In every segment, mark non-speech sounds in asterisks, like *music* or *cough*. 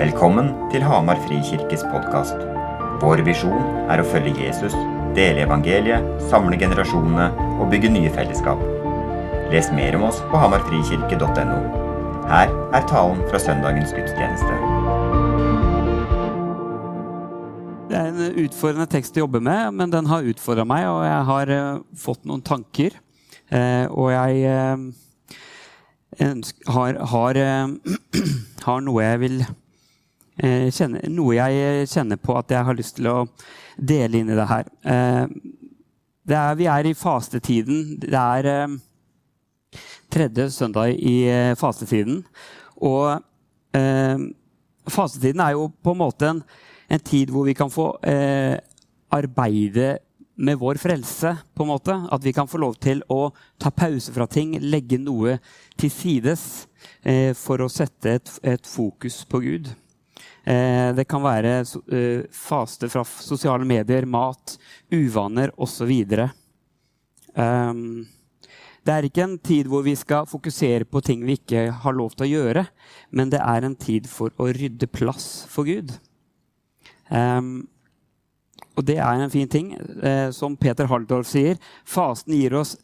Velkommen til Hamar Frikirkes podkast. Vår visjon er å følge Jesus, dele evangeliet, samle generasjonene og bygge nye fellesskap. Les mer om oss på hamarfrikirke.no. Her er talen fra søndagens gudstjeneste. Det er en utfordrende tekst å jobbe med, men den har utfordra meg, og jeg har uh, fått noen tanker. Uh, og jeg uh, har, har, *clears throat* har, noe jeg vil Eh, kjenner, noe jeg kjenner på at jeg har lyst til å dele inn i det her. Eh, det er, vi er i fastetiden. Det er eh, tredje søndag i fastetiden. Og eh, fastetiden er jo på en måte en, en tid hvor vi kan få eh, arbeide med vår frelse. på en måte. At vi kan få lov til å ta pause fra ting, legge noe til sides eh, for å sette et, et fokus på Gud. Eh, det kan være eh, faste fra sosiale medier, mat, uvaner osv. Um, det er ikke en tid hvor vi skal fokusere på ting vi ikke har lov til å gjøre, men det er en tid for å rydde plass for Gud. Um, og det er en fin ting. Eh, som Peter Halldorf sier, fasten, gir oss,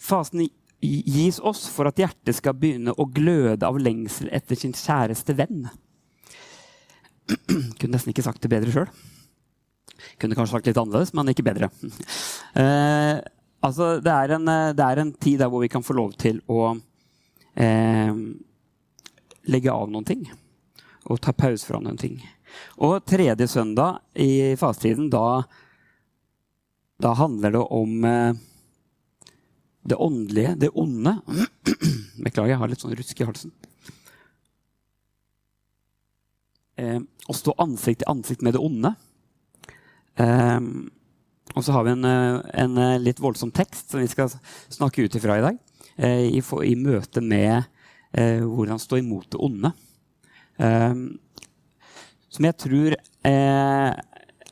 fasten gis oss for at hjertet skal begynne å gløde av lengsel etter sin kjæreste venn. *clears throat* Kunne nesten ikke sagt det bedre sjøl. Kunne kanskje sagt litt annerledes, men ikke bedre. *laughs* Eh, altså, det er, en, eh, det er, en, tid der hvor vi kan få lov til å eh, legge av noen ting. Og ta pause fra noen ting. Og tredje søndag i fastetiden, da, da handler det om eh, det åndelige, det onde. *clears throat* Beklager, jeg har litt sånn rusk i halsen. Eh, å stå ansikt til ansikt med det onde. Eh, og så har vi en, eh, en, eh, litt voldsom tekst som vi skal snakke ut ifra i dag. Eh, i, i, møte med eh, hvordan stå imot det onde. som jeg tror er,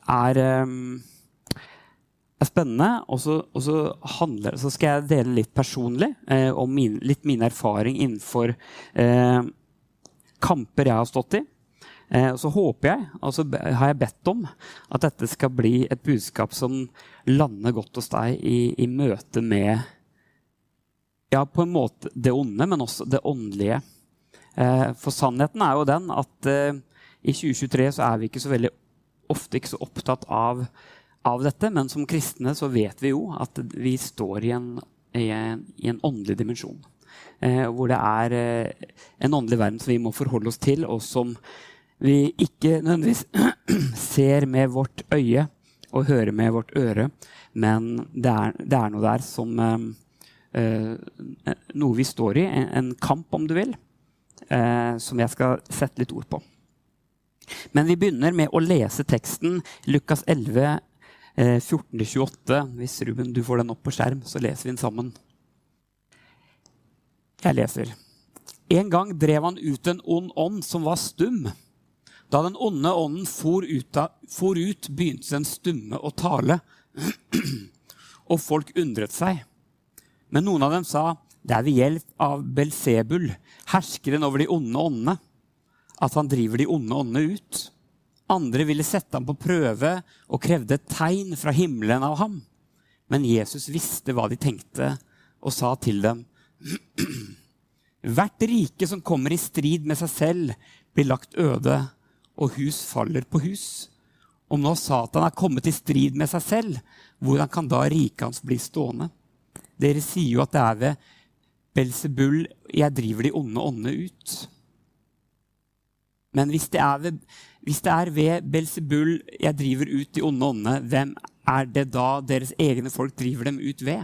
er spennende. Og så, skal jeg dele litt personlig eh, om min, litt min erfaring innenfor eh, kamper jeg har stått i. Eh, så håper jeg, og så har jeg bedt om, at dette skal bli et budskap som lander godt hos deg i, i møte med ja, på en måte det onde, men også det åndelige. Eh, for sannheten er jo den at eh, i 2023 så er vi ikke så veldig ofte ikke så opptatt av, av dette, men som kristne så vet vi jo at vi står i en, i en, i en åndelig dimensjon. Eh, hvor det er eh, en åndelig verden som vi må forholde oss til, og som vi ikke nødvendigvis *clears throat* ser med vårt øye og hører med vårt øre, men det er, det er noe der som eh, Noe vi står i, en, en kamp, om du vil, eh, som jeg skal sette litt ord på. Men vi begynner med å lese teksten Lukas 11, eh, 14-28. Hvis Ruben du får den opp på skjerm, så leser vi den sammen. Jeg leser. En gang drev han ut en ond ånd som var stum. Da den onde ånden for ut, for ut, begynte den stumme å tale, *clears throat* og folk undret seg. Men noen av dem sa, det er ved hjelp av Belsebul, herskeren over de onde åndene, at han driver de onde åndene ut. Andre ville sette ham på prøve og krevde et tegn fra himmelen av ham. Men Jesus visste hva de tenkte, og sa til dem, *clears throat* Hvert rike som kommer i strid med seg selv, blir lagt øde og hus faller på hus. Om nå Satan er kommet i strid med seg selv, hvordan kan da riket hans bli stående? Dere sier jo at det er ved Belsebul jeg driver de onde åndene ut. Men hvis det, ved, hvis det er ved Belsebul jeg driver ut de onde åndene, hvem er det da deres egne folk driver dem ut ved?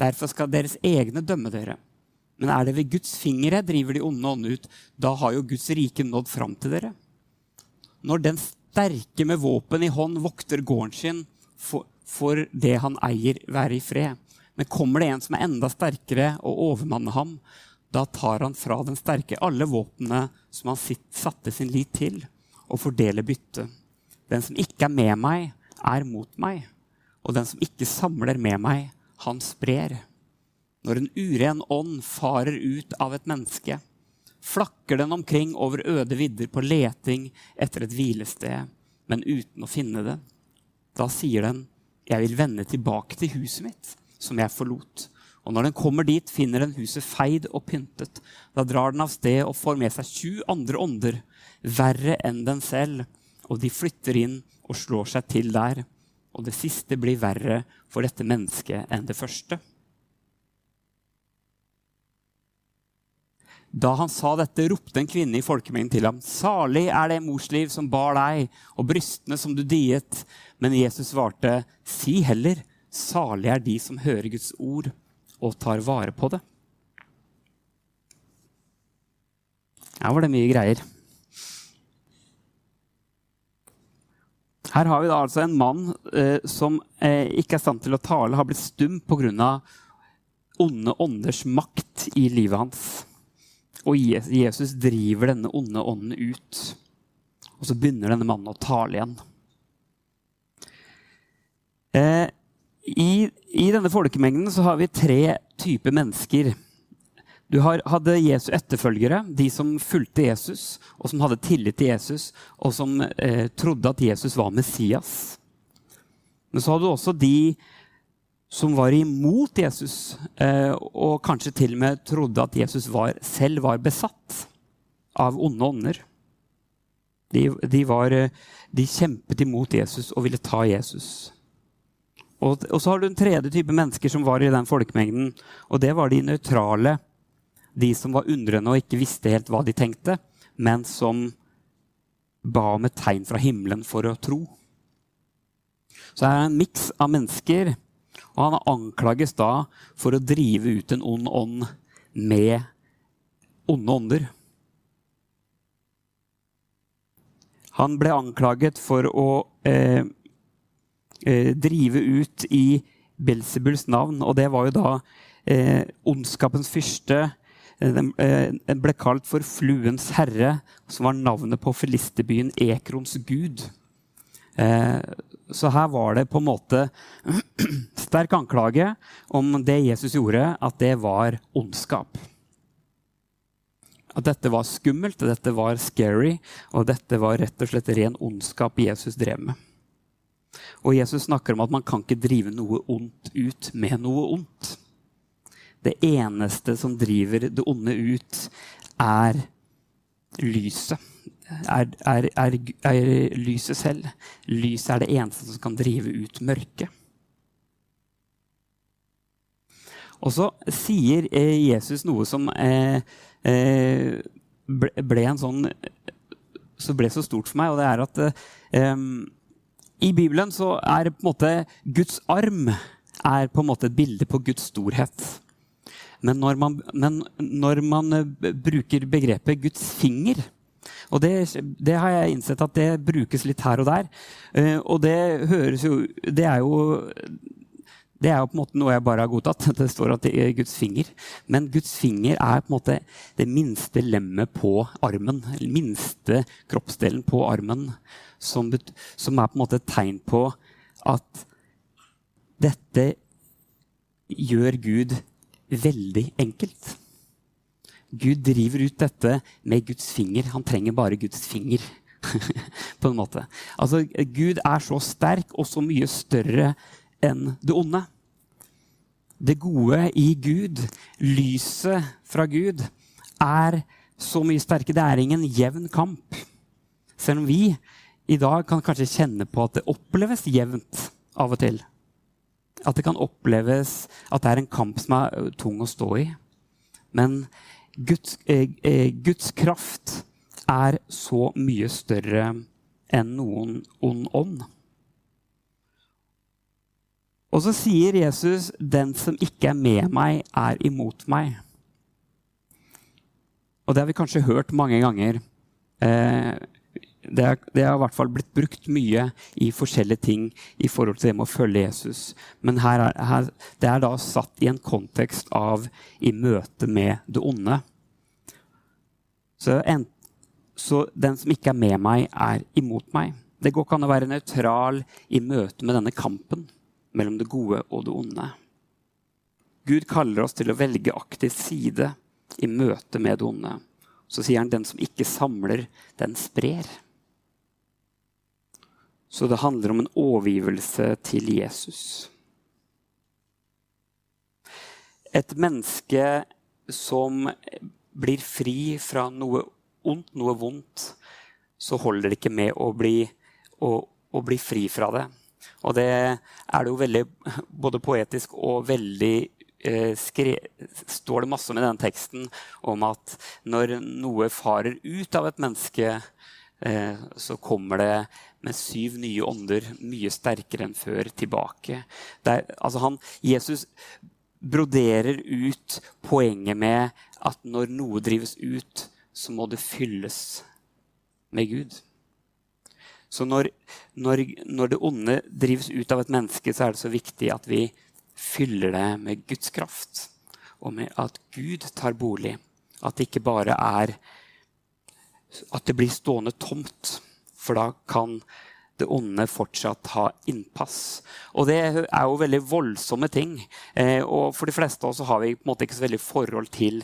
Derfor skal deres egne dømme dere. Men er det ved Guds finger jeg driver de onde åndene ut, da har jo Guds rike nådd fram til dere når den sterke med våpen i hånd vokter gården sin, for det han eier, være i fred. Men kommer det en som er enda sterkere, og overmanner ham, da tar han fra den sterke alle våpnene som han sitt, satte sin lit til, og fordeler byttet. Den som ikke er med meg, er mot meg. Og den som ikke samler med meg, han sprer. Når en uren ånd farer ut av et menneske, flakker den omkring over øde vidder på leting etter et hvilested, men uten å finne det. Da sier den, 'Jeg vil vende tilbake til huset mitt, som jeg forlot.' Og når den kommer dit, finner den huset feid og pyntet. Da drar den av sted og får med seg sju andre ånder, verre enn den selv, og de flytter inn og slår seg til der. Og det siste blir verre for dette mennesket enn det første. Da han sa dette, ropte en kvinne i folkemengden til ham. Salig er det morsliv som bar deg, og brystene som du diet. Men Jesus svarte, si heller, salig er de som hører Guds ord og tar vare på det. Her var det mye greier. Her har vi da altså en mann eh, som eh, ikke er i stand til å tale, har blitt stum pga. onde ånders makt i livet hans. Og Jesus driver denne onde ånden ut. Og så begynner denne mannen å tale igjen. Eh, i, I, denne folkemengden så har vi tre typer mennesker. Du har, hadde Jesu etterfølgere, de som fulgte Jesus, og som hadde tillit til Jesus, og som eh, trodde at Jesus var Messias. Men så hadde du også de som var imot Jesus, eh, og kanskje til og med trodde at Jesus var, selv var besatt av onde ånder. De, de, var, de kjempet imot Jesus og ville ta Jesus. Og, og, så har du en tredje type mennesker som var i den folkemengden. Og det var de nøytrale. De som var undrende og ikke visste helt hva de tenkte, men som ba om et tegn fra himmelen for å tro. Så det er en miks av mennesker, og han anklages da for å drive ut en ond ånd med onde ånder. Han ble anklaget for å eh, eh, drive ut i Belsebuls navn. Og det var jo da eh, ondskapens fyrste. Eh, den eh, ble kalt for Fluens herre, som var navnet på filisterbyen Ekrons gud. Eh, så her var det på en måte *clears throat* sterk anklage om det Jesus gjorde, at det var ondskap. At dette var skummelt, dette var scary, og dette var rett og slett ren ondskap Jesus drev med. Og Jesus snakker om at man kan ikke drive noe ondt ut med noe ondt. Det eneste som driver det onde ut, er lyset. Er, er, er, er lyset selv. Lyset er det eneste som kan drive ut mørket. Og så sier eh, Jesus noe som eh, eh, ble, en sånn Så ble så stort for meg, og det er at eh, i Bibelen så er på en måte Guds arm er på en måte et bilde på Guds storhet. Men når man, men når man bruker begrepet Guds finger og det, det, har jeg innsett at det brukes litt her og der. Uh, og det høres jo Det er jo det er jo på en måte noe jeg bare har godtatt. *laughs* Det står at det er Guds finger. Men Guds finger er på en måte det minste lemmet på armen. Den minste kroppsdelen på armen som, som, er på en måte et tegn på at dette gjør Gud veldig enkelt. Gud driver ut dette med Guds finger. Han trenger bare Guds finger. *laughs* på en måte. Altså, Gud er så sterk og så mye større enn det onde. Det gode i Gud, lyset fra Gud, er så mye sterke. Det er ingen jevn kamp. Selv om vi i dag kan kanskje kjenne på at det oppleves jevnt av og til. At det kan oppleves at det er en kamp som er tung å stå i. Men Guds, eh, eh, Guds kraft er så mye større enn noen ond ånd. Og så sier Jesus, 'Den som ikke er med meg, er imot meg'. Og det har vi kanskje hørt mange ganger. Eh, det, er, det har i hvert fall blitt brukt mye i forskjellige ting i forhold til det med å følge Jesus. Men her er, her, det er da satt i en kontekst av i møte med det onde. Så, en, så den som ikke er med meg, er imot meg. Det går ikke an å være nøytral i møte med denne kampen mellom det gode og det onde. Gud kaller oss til å velge aktiv side i møte med det onde. så sier han den som ikke samler, den sprer. Så det handler om en overgivelse til Jesus. Et menneske som blir fri fra noe ondt, noe vondt, så holder det ikke med å bli, å, å bli fri fra det. Og det er det jo veldig både poetisk og veldig eh, skre, står det masse med denne teksten om at når noe farer ut av et menneske, eh, så kommer det med syv nye ånder, mye sterkere enn før, tilbake. Der, altså han, Jesus broderer ut poenget med at når noe drives ut, så må det fylles med Gud. Så når, når, når, det onde drives ut av et menneske, så er det så viktig at vi fyller det med Guds kraft. Og med at Gud tar bolig. At det ikke bare er At det blir stående tomt. For da kan det onde fortsatt ha innpass. Og det er jo veldig voldsomme ting. Eh, og for de fleste av oss har vi på en måte ikke så veldig forhold til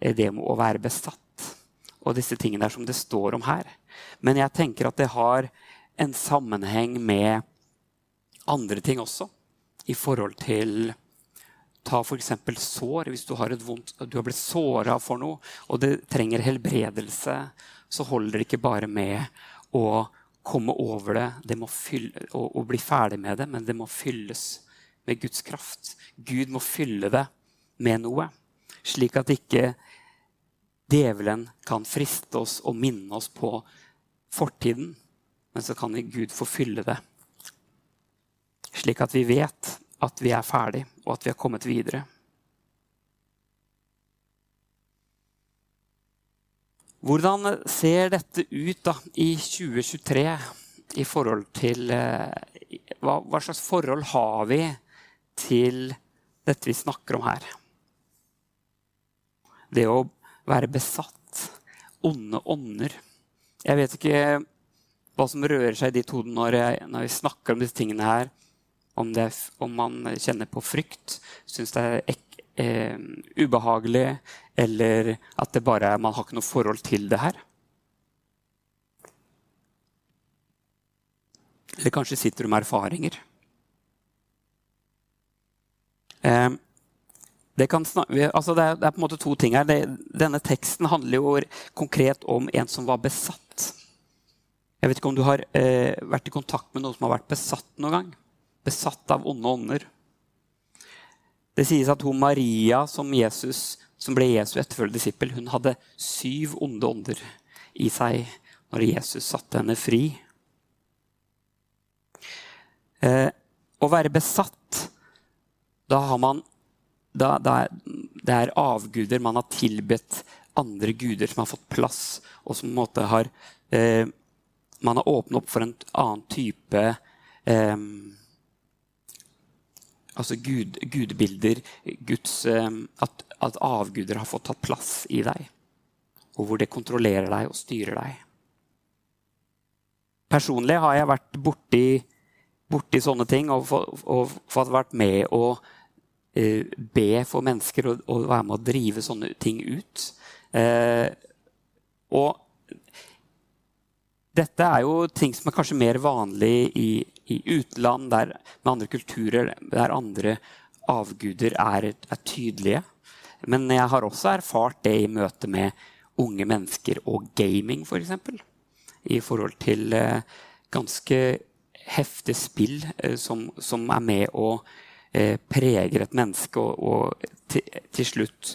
eh, det med å være besatt. Og disse tingene der som det står om her. Men jeg tenker at det har en sammenheng med andre ting også. I forhold til Ta f.eks. sår. Hvis du har, vondt, du har blitt såra for noe, og det trenger helbredelse, så holder det ikke bare med å komme over det, det fylle, og, og, bli ferdig med det, men det må fylles med Guds kraft. Gud må fylle det med noe, slik at ikke djevelen kan friste oss og minne oss på fortiden, men så kan Gud få fylle det. Slik at vi vet at vi er ferdig, og at vi har kommet videre. Hvordan ser dette ut da, i 2023 i forhold til eh, hva, hva, slags forhold har vi til dette vi snakker om her? Det å være besatt. Onde ånder. Jeg vet ikke hva som rører seg i ditt hode når, når, vi snakker om disse tingene her. Om, det, om man kjenner på frykt, syns det er ek, eh, ubehagelig, eller at det bare, man har ikke noe forhold til det her. Eller kanskje sitter du med erfaringer. Eh, det, snakke, altså det, er, det, er, på en måte to ting her. Det, denne teksten handler jo konkret om en som var besatt. Jeg vet ikke om du har eh, vært i kontakt med noen som har vært besatt noen gang? Besatt av onde ånder. Det sies at hun Maria, som, Jesus, som ble Jesu etterfølgende disippel, hun hadde syv onde ånder i seg når Jesus satte henne fri. Eh, å være besatt, da har man da, da er, Det er avguder man har tilbedt andre guder som har fått plass, og som på en måte har eh, Man har åpnet opp for en annen type eh, altså gud, gudbilder, Guds, um, at, at, avguder har fått tatt plass i deg. Og hvor det kontrollerer deg og styrer deg. Personlig har jeg vært borti, borti sånne ting og, fått vært med å uh, be for mennesker og, og, være med å drive sånne ting ut. Uh, og dette er jo ting som er kanskje mer vanlig i i utland, der, med andre kulturer, der andre avguder er, er, tydelige. Men jeg har også erfart det i møte med unge mennesker og gaming, f.eks. For eksempel. I forhold til eh, ganske heftig spill eh, som, som, er med og eh, preger et menneske og, og til, slutt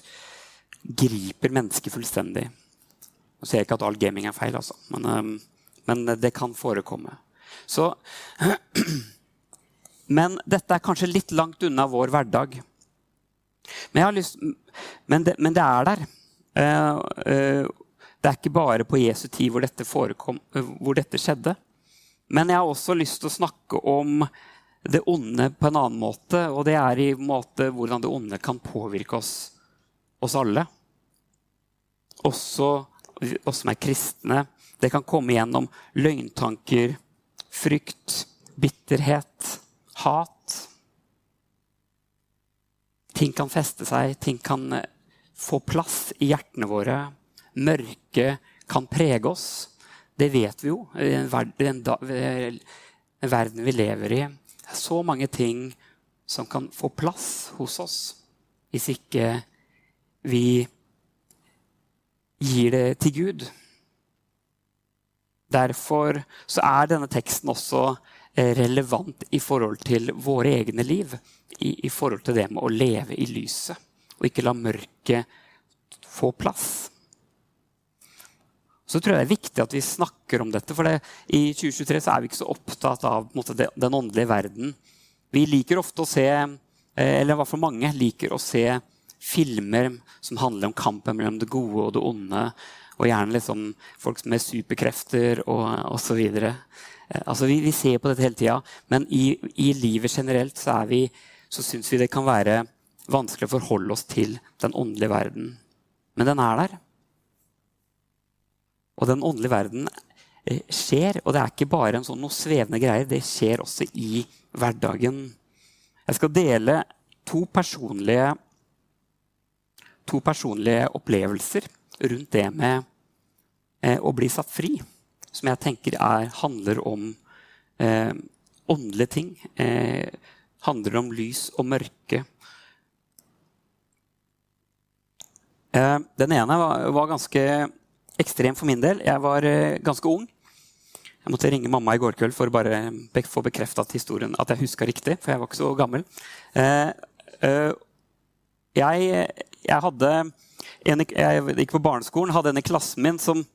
griper mennesket fullstendig. Nå ser jeg ikke at all gaming er feil, altså. men, men det kan forekomme. Så, *clears throat* men dette er kanskje litt langt unna vår hverdag. Men, lyst, men, det, men det, er der. Uh, uh, det er ikke bare på Jesu tid hvor dette, forekom, uh, hvor dette skjedde. Men jeg har også lyst til å snakke om det onde på en annen måte. Og det er i måte hvordan det onde kan påvirke oss, oss alle. Også oss som er kristne. Det kan komme gjennom løgntanker, frykt, bitterhet, hat. Ting kan feste seg, ting kan eh, få plass i hjertene våre. mørket kan prege oss. Det vet vi jo. I den, verden vi lever i. Det er så mange ting som kan få plass hos oss hvis ikke vi gir det til Gud. Derfor så er denne teksten også eh, relevant i forhold til våre egne liv. I, I, forhold til det med å leve i lyset og ikke la mørket få plass. Så tror jeg det er viktig at vi snakker om dette. For det, i 2023 så er vi ikke så opptatt av måte, den åndelige verden. Vi liker ofte å se, eh, eller i hvert fall mange liker å se filmer som handler om kampen mellom det gode og det onde. Og gjerne liksom folk med superkrefter og osv. Eh, altså, vi, vi ser på dette hele tida, men i, i, livet generelt så, vi, så syns vi det kan være vanskelig å forholde oss til den åndelige verden. Men den er der. Og den åndelige verden eh, skjer, og det er ikke bare en sånn noe svevende greier. Det skjer også i hverdagen. Jeg skal dele to personlige, to personlige opplevelser rundt det med å bli satt fri, som jeg tenker er, handler om eh, åndelige ting. Eh, handler om lys og mørke. Eh, den ene var, var, ganske ekstrem for min del. Jeg var eh, ganske ung. Jeg måtte ringe mamma i går kveld for å bare be få bekreftet historien, at jeg huska riktig. For jeg var ikke så gammel. Eh, jeg, jeg hadde en, jeg gikk på barneskolen, hadde en i klassen min som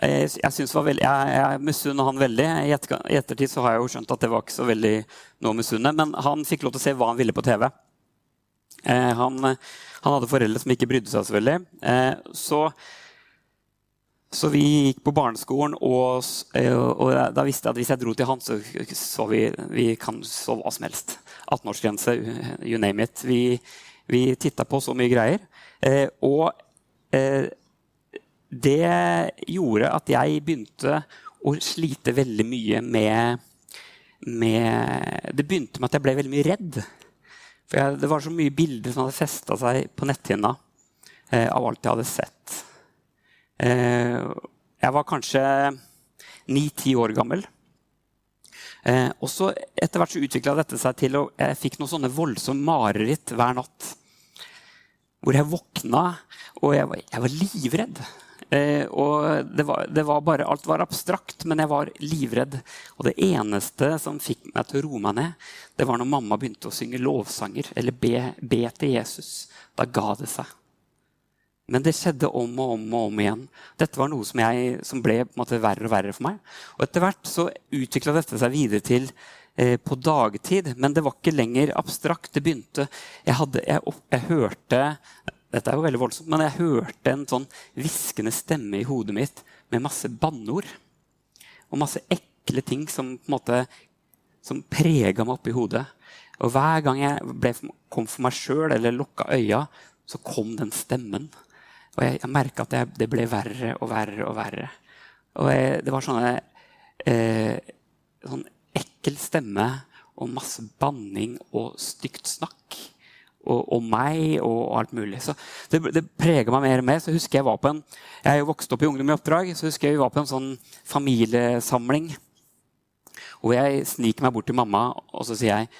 jeg, jeg, synes var veldig, jeg, jeg misunner han veldig. I, etter, I, ettertid så har jeg jo skjønt at det var ikke så veldig noe å misunne. Men han fikk lov til å se hva han ville på TV. Eh, han, han, hadde foreldre som ikke brydde seg så veldig. Eh, så, så, vi gikk på barneskolen, og, eh, og, da visste jeg at hvis jeg dro til han, så så vi, vi kan så hva som helst. 18-årsgrense, you name it. Vi, vi titta på så mye greier. Eh, og eh, det gjorde at jeg begynte å slite veldig mye med, med Det begynte med at jeg ble veldig mye redd. For jeg, det var så mye bilder som hadde festa seg på netthinna eh, av alt jeg hadde sett. Eh, jeg var kanskje ni-ti år gammel. Eh, og så Etter hvert så utvikla dette seg til at jeg fikk noen sånne voldsomme mareritt hver natt hvor jeg våkna, og jeg var, jeg var livredd. Eh, og det var, det var, bare, Alt var abstrakt, men jeg var livredd. Og det eneste som fikk meg til å roe meg ned, det var når mamma begynte å synge lovsanger eller be, be til Jesus. Da ga det seg. Men det skjedde om og om og om igjen. Dette var noe som, jeg, som ble måte, verre og verre for meg. Og etter hvert så utvikla dette seg videre til på dagtid. Men det var ikke lenger abstrakt. Det begynte Jeg, hadde, jeg, jeg hørte Dette er jo veldig voldsomt, men jeg hørte en sånn hviskende stemme i hodet mitt med masse banneord. Og masse ekle ting som på en måte som prega meg oppi hodet. Og hver gang jeg ble, kom for meg sjøl eller lukka øya, så kom den stemmen. Og jeg, jeg merka at jeg, det ble verre og verre og verre. Og jeg, det var sånne eh, sånn ekkel stemme og masse banning og stygt snakk. Og, og meg og alt mulig. Så det, det prega meg mer og mer. Så husker Jeg var på en, jeg er jo vokst opp i Ungdom i oppdrag, så husker jeg vi var på en sånn familiesamling. Og jeg sniker meg bort til mamma og så sier jeg,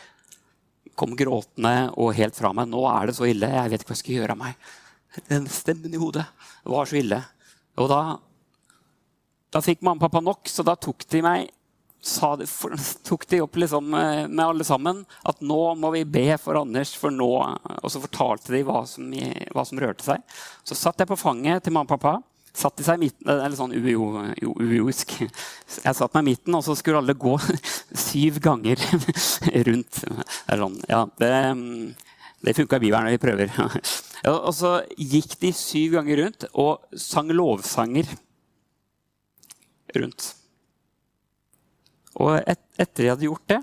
kom gråtende og helt fra meg. 'Nå er det så ille. Jeg vet ikke hva jeg skal gjøre av meg.' Den stemmen i hodet var så ille. Og da, da fikk mamma og pappa nok, så da tok de meg det, for, *laughs* tok de opp liksom, eh, med alle sammen at nå må vi be for Anders. for nå, Og så fortalte de hva som, hva som rørte seg. Så satt jeg på fanget til mamma og pappa. Satt de seg i midten, eller sånn uioisk. Jeg satt meg i midten, og så skulle alle gå *laughs* syv ganger *laughs* rundt. Sånn, ja, det det funka i Bibelen. Vi prøver. Og så gikk de syv ganger rundt og sang lovsanger rundt. Og et, etter de hadde gjort det,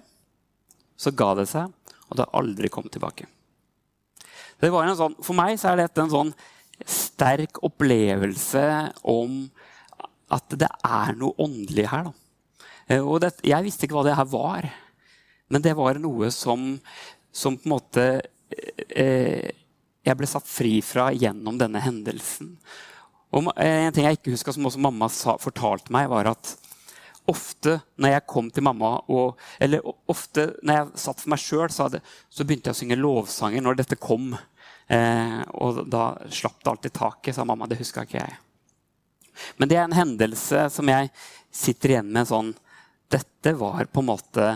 så ga det seg, og det har aldri kommet tilbake. Sånn, for meg er dette en sånn sterk opplevelse om at det er noe åndelig her. Da. Og det, jeg visste ikke hva det her var, men det var noe som, som på en måte eh, Jeg ble satt fri fra gjennom denne hendelsen. Og en ting jeg ikke huska, som også mamma sa, fortalte meg, var at ofte når jeg kom til mamma og, Eller ofte når jeg satt for meg sjøl, så, så, begynte jeg å synge lovsanger når dette kom. Eh, og da slapp det alltid taket, sa mamma. Det huska ikke jeg. Men det er en hendelse som jeg sitter igjen med sånn Dette var på en måte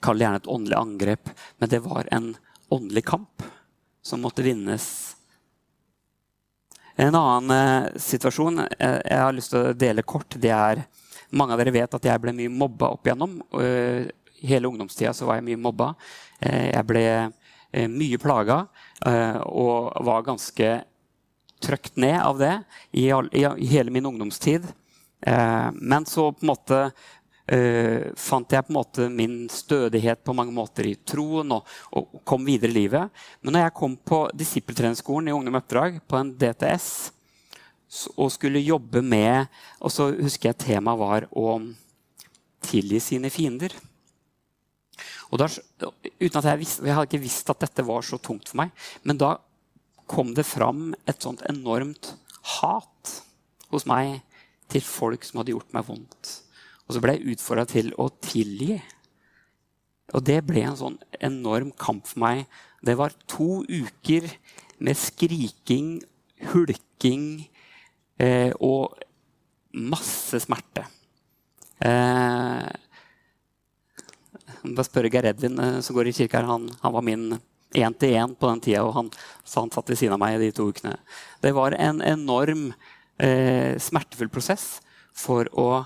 Kall det gjerne et åndelig angrep, men det var en åndelig kamp som måtte vinnes. En annen eh, situasjon eh, jeg har lyst til å dele kort, det er mange av dere vet at jeg ble mye mobba opp igjennom. Eh, hele ungdomstida så var jeg mye mobba. Eh, jeg ble eh, mye plaga og var ganske trøkt ned av det i, hele min ungdomstid. Men så på en måte Uh, fant jeg på en måte min stødighet på mange måter i troen og, og kom videre i livet. Men når jeg kom på disippeltrenerskolen i Ungdom Oppdrag, på en DTS, og skulle jobbe med Og så husker jeg temaet var å tilgi sine fiender. Og da, uten at jeg, visste, jeg hadde ikke visst at dette var så tungt for meg. Men da kom det fram et sånt enormt hat hos meg til folk som hadde gjort meg vondt. Og så ble jeg utfordra til å tilgi. Og det ble en sånn enorm kamp for meg. Det var to uker med skriking, hulking, Eh, og masse smerte. Eh, bare spørre Geir Edvin, eh, som går i kirka her. Han, han var min én-til-én på den tida, og han, han satt ved siden av meg de to ukene. Det var en enorm eh, smertefull prosess for å,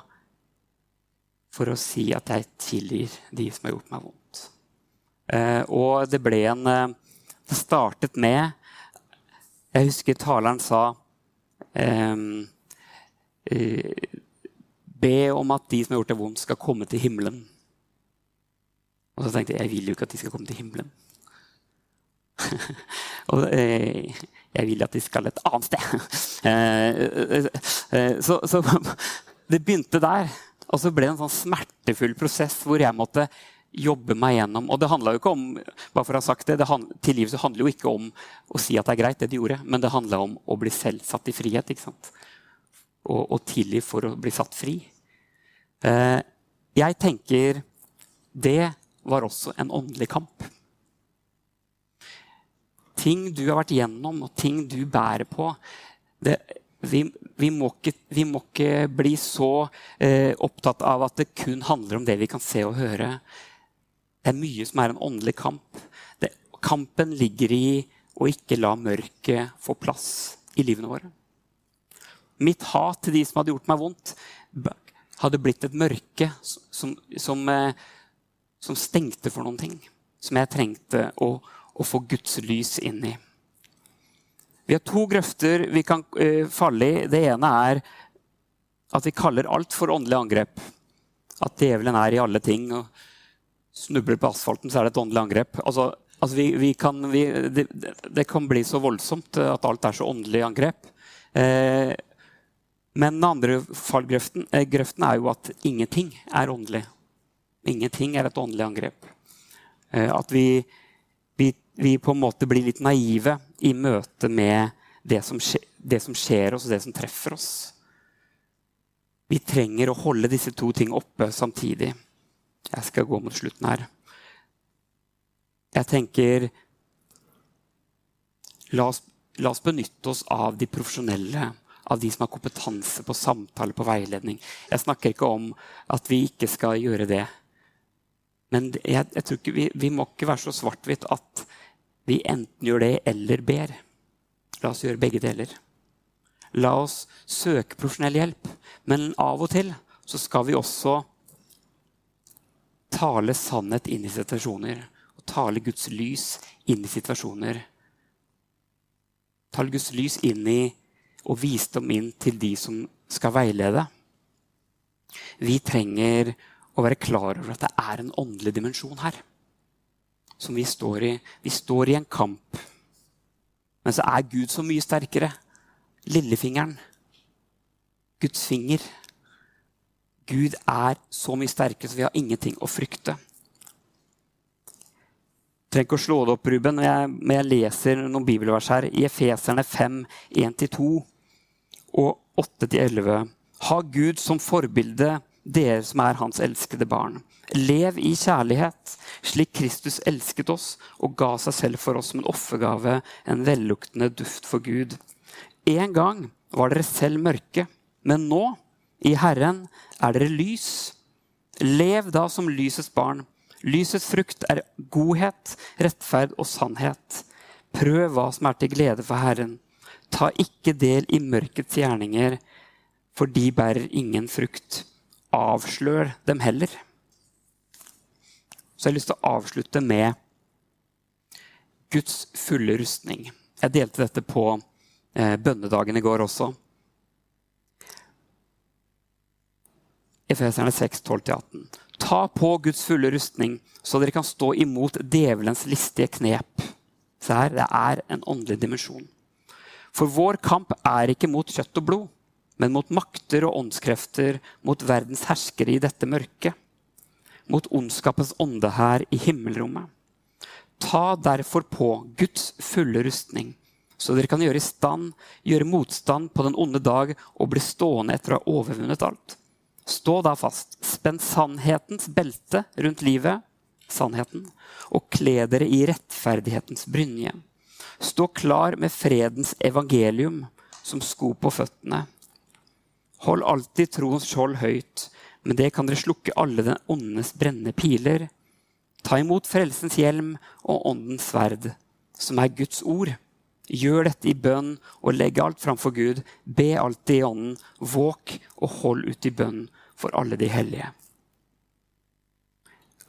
for å si at jeg tilgir de som har gjort meg vondt. Eh, og det ble en eh, Det startet med Jeg husker taleren sa be om at de som har gjort det vondt, skal komme til himmelen. Og så tenkte jeg jeg vil jo ikke at de skal komme til himmelen. *laughs* og eh, jeg vil at de skal et annet sted. *laughs* Eh, eh, så, så, *laughs* det begynte der. Og så ble det en sånn smertefull prosess hvor jeg måtte jobbe meg gjennom. Og det handla jo ikke om bare for å ha sagt det, det tilgivelse handler jo ikke om å si at det er greit, det de gjorde, men det handla om å bli selv satt i frihet. ikke sant? Og, og tilgi for å bli satt fri. Eh, jeg tenker det var også en åndelig kamp. Ting du har vært gjennom, og ting du bærer på det, vi, vi, må ikke, vi, må ikke, bli så eh, opptatt av at det kun handler om det vi kan se og høre. Det er mye som er en åndelig kamp. Det, kampen ligger i å ikke la mørket få plass i livene våre. Mitt hat til de som hadde gjort meg vondt, hadde blitt et mørke som, som, eh, som stengte for noen ting. Som jeg trengte å, å, få Guds lys inn i. Vi har to grøfter vi kan uh, falle i. Det ene er at vi kaller alt for åndelig angrep. At djevelen er i alle ting. og snubler på asfalten, så er det et åndelig angrep. Altså, altså vi, vi kan, vi, det, det, kan bli så voldsomt at alt er så åndelig angrep. Eh, men den andre fallgrøften eh, er jo at ingenting er åndelig. Ingenting er et åndelig angrep. Eh, at vi, vi, på en måte blir litt naive i møte med det som, skje, det som skjer oss, og det som treffer oss. Vi trenger å holde disse to ting oppe samtidig. Jeg skal gå mot slutten her. Jeg tenker La oss, la oss benytte oss av de profesjonelle, av de som har kompetanse på samtale, på veiledning. Jeg snakker ikke om at vi ikke skal gjøre det. Men jeg, jeg tror ikke vi, vi må ikke være så svart-hvitt at vi enten gjør det eller ber. La oss gjøre begge deler. La oss søke profesjonell hjelp. Men av og til så skal vi også tale sannhet inn i situasjoner. Og tale Guds lys inn i situasjoner. Tale Guds lys inn i og visdom inn til de som skal veilede. Vi trenger å være klar over at det er en åndelig dimensjon her. Som vi står i. Vi står i en kamp. Men så er Gud så mye sterkere. Lillefingeren. Guds finger Gud er så mye sterkere, så vi har ingenting å frykte. Jeg trenger ikke å slå det opp, Ruben, men jeg, jeg leser noen bibelvers her. I Efeserne 5, 1-2. Og 8-11. Ha Gud som forbilde, dere som er hans elskede barn. Lev i kjærlighet, slik Kristus elsket oss og ga seg selv for oss som en offergave, en velluktende duft for Gud. En gang var dere selv mørke, men nå, i Herren, er dere lys. Lev da som lysets barn. Lysets frukt er godhet, rettferd og sannhet. Prøv hva som er til glede for Herren. Ta ikke del i mørkets gjerninger, for de bærer ingen frukt. Avslør dem heller. Så jeg har lyst til å avslutte med Guds fulle rustning. Jeg delte dette på eh, bønnedagen i går også. Efeserne 6, 12-18. Ta på Guds fulle rustning, så dere kan stå imot djevelens listige knep. Se her, det er en åndelig dimensjon. For vår kamp er ikke mot kjøtt og blod, men mot makter og åndskrefter, mot verdens herskere i dette mørket, mot ondskapens ånde her i himmelrommet. Ta derfor på Guds fulle rustning, så dere kan gjøre stand, gjøre motstand på den onde dag og bli stående etter å ha overvunnet alt. Stå da fast. Spenn sannhetens belte rundt livet, sannheten, og kle dere i rettferdighetens brynje. Stå klar med fredens evangelium som sko på føttene. Hold alltid troens skjold høyt, men det kan dere slukke alle den åndenes brennende piler. Ta imot frelsens hjelm og åndens sverd, som er Guds ord. Gjør dette i bønn og legg alt framfor Gud. Be alltid i ånden. Våk og hold ut i bønn for alle de hellige.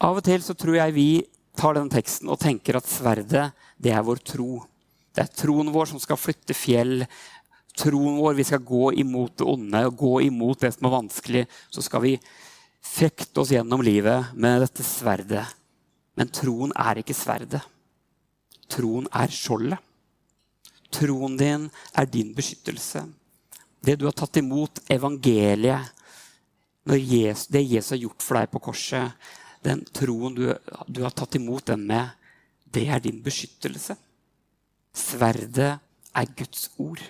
Av og til så tror jeg vi tar den teksten og tenker at sverdet, det er vår tro. Det er troen vår som skal flytte fjell. Troen vår, Vi skal gå imot det onde og gå imot det som er vanskelig. Så skal vi fekte oss gjennom livet med dette sverdet. Men troen er ikke sverdet. Troen er skjoldet. Troen din er din beskyttelse. Det du har tatt imot, evangeliet, Jesus, det Jesus har gjort for deg på korset, den troen du, du har tatt imot den med, det er din beskyttelse. Sverdet er Guds ord.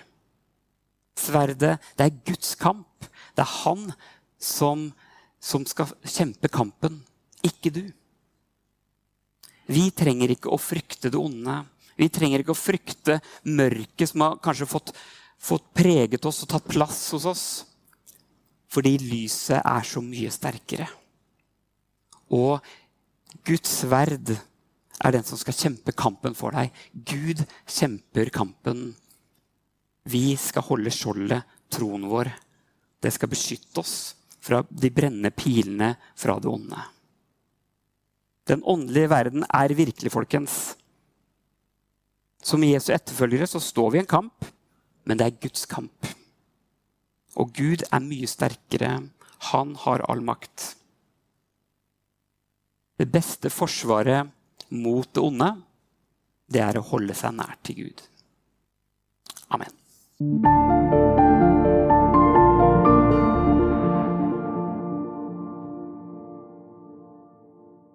Sverdet, det er Guds kamp. Det er han som, som skal kjempe kampen, ikke du. Vi trenger ikke å frykte det onde. Vi trenger ikke å frykte mørket som har kanskje fått, fått preget oss og tatt plass hos oss. Fordi lyset er så mye sterkere. Og Guds sverd er den som skal kjempe kampen for deg. Gud kjemper kampen. Vi skal holde skjoldet, troen vår. Det skal beskytte oss fra de brennende pilene fra det onde. Den åndelige verden er virkelig, folkens. Som Jesu etterfølgere så står vi i en kamp, men det er Guds kamp. Og Gud er mye sterkere. Han har all makt. Det beste forsvaret mot det onde, det er å holde seg nær til Gud. Amen.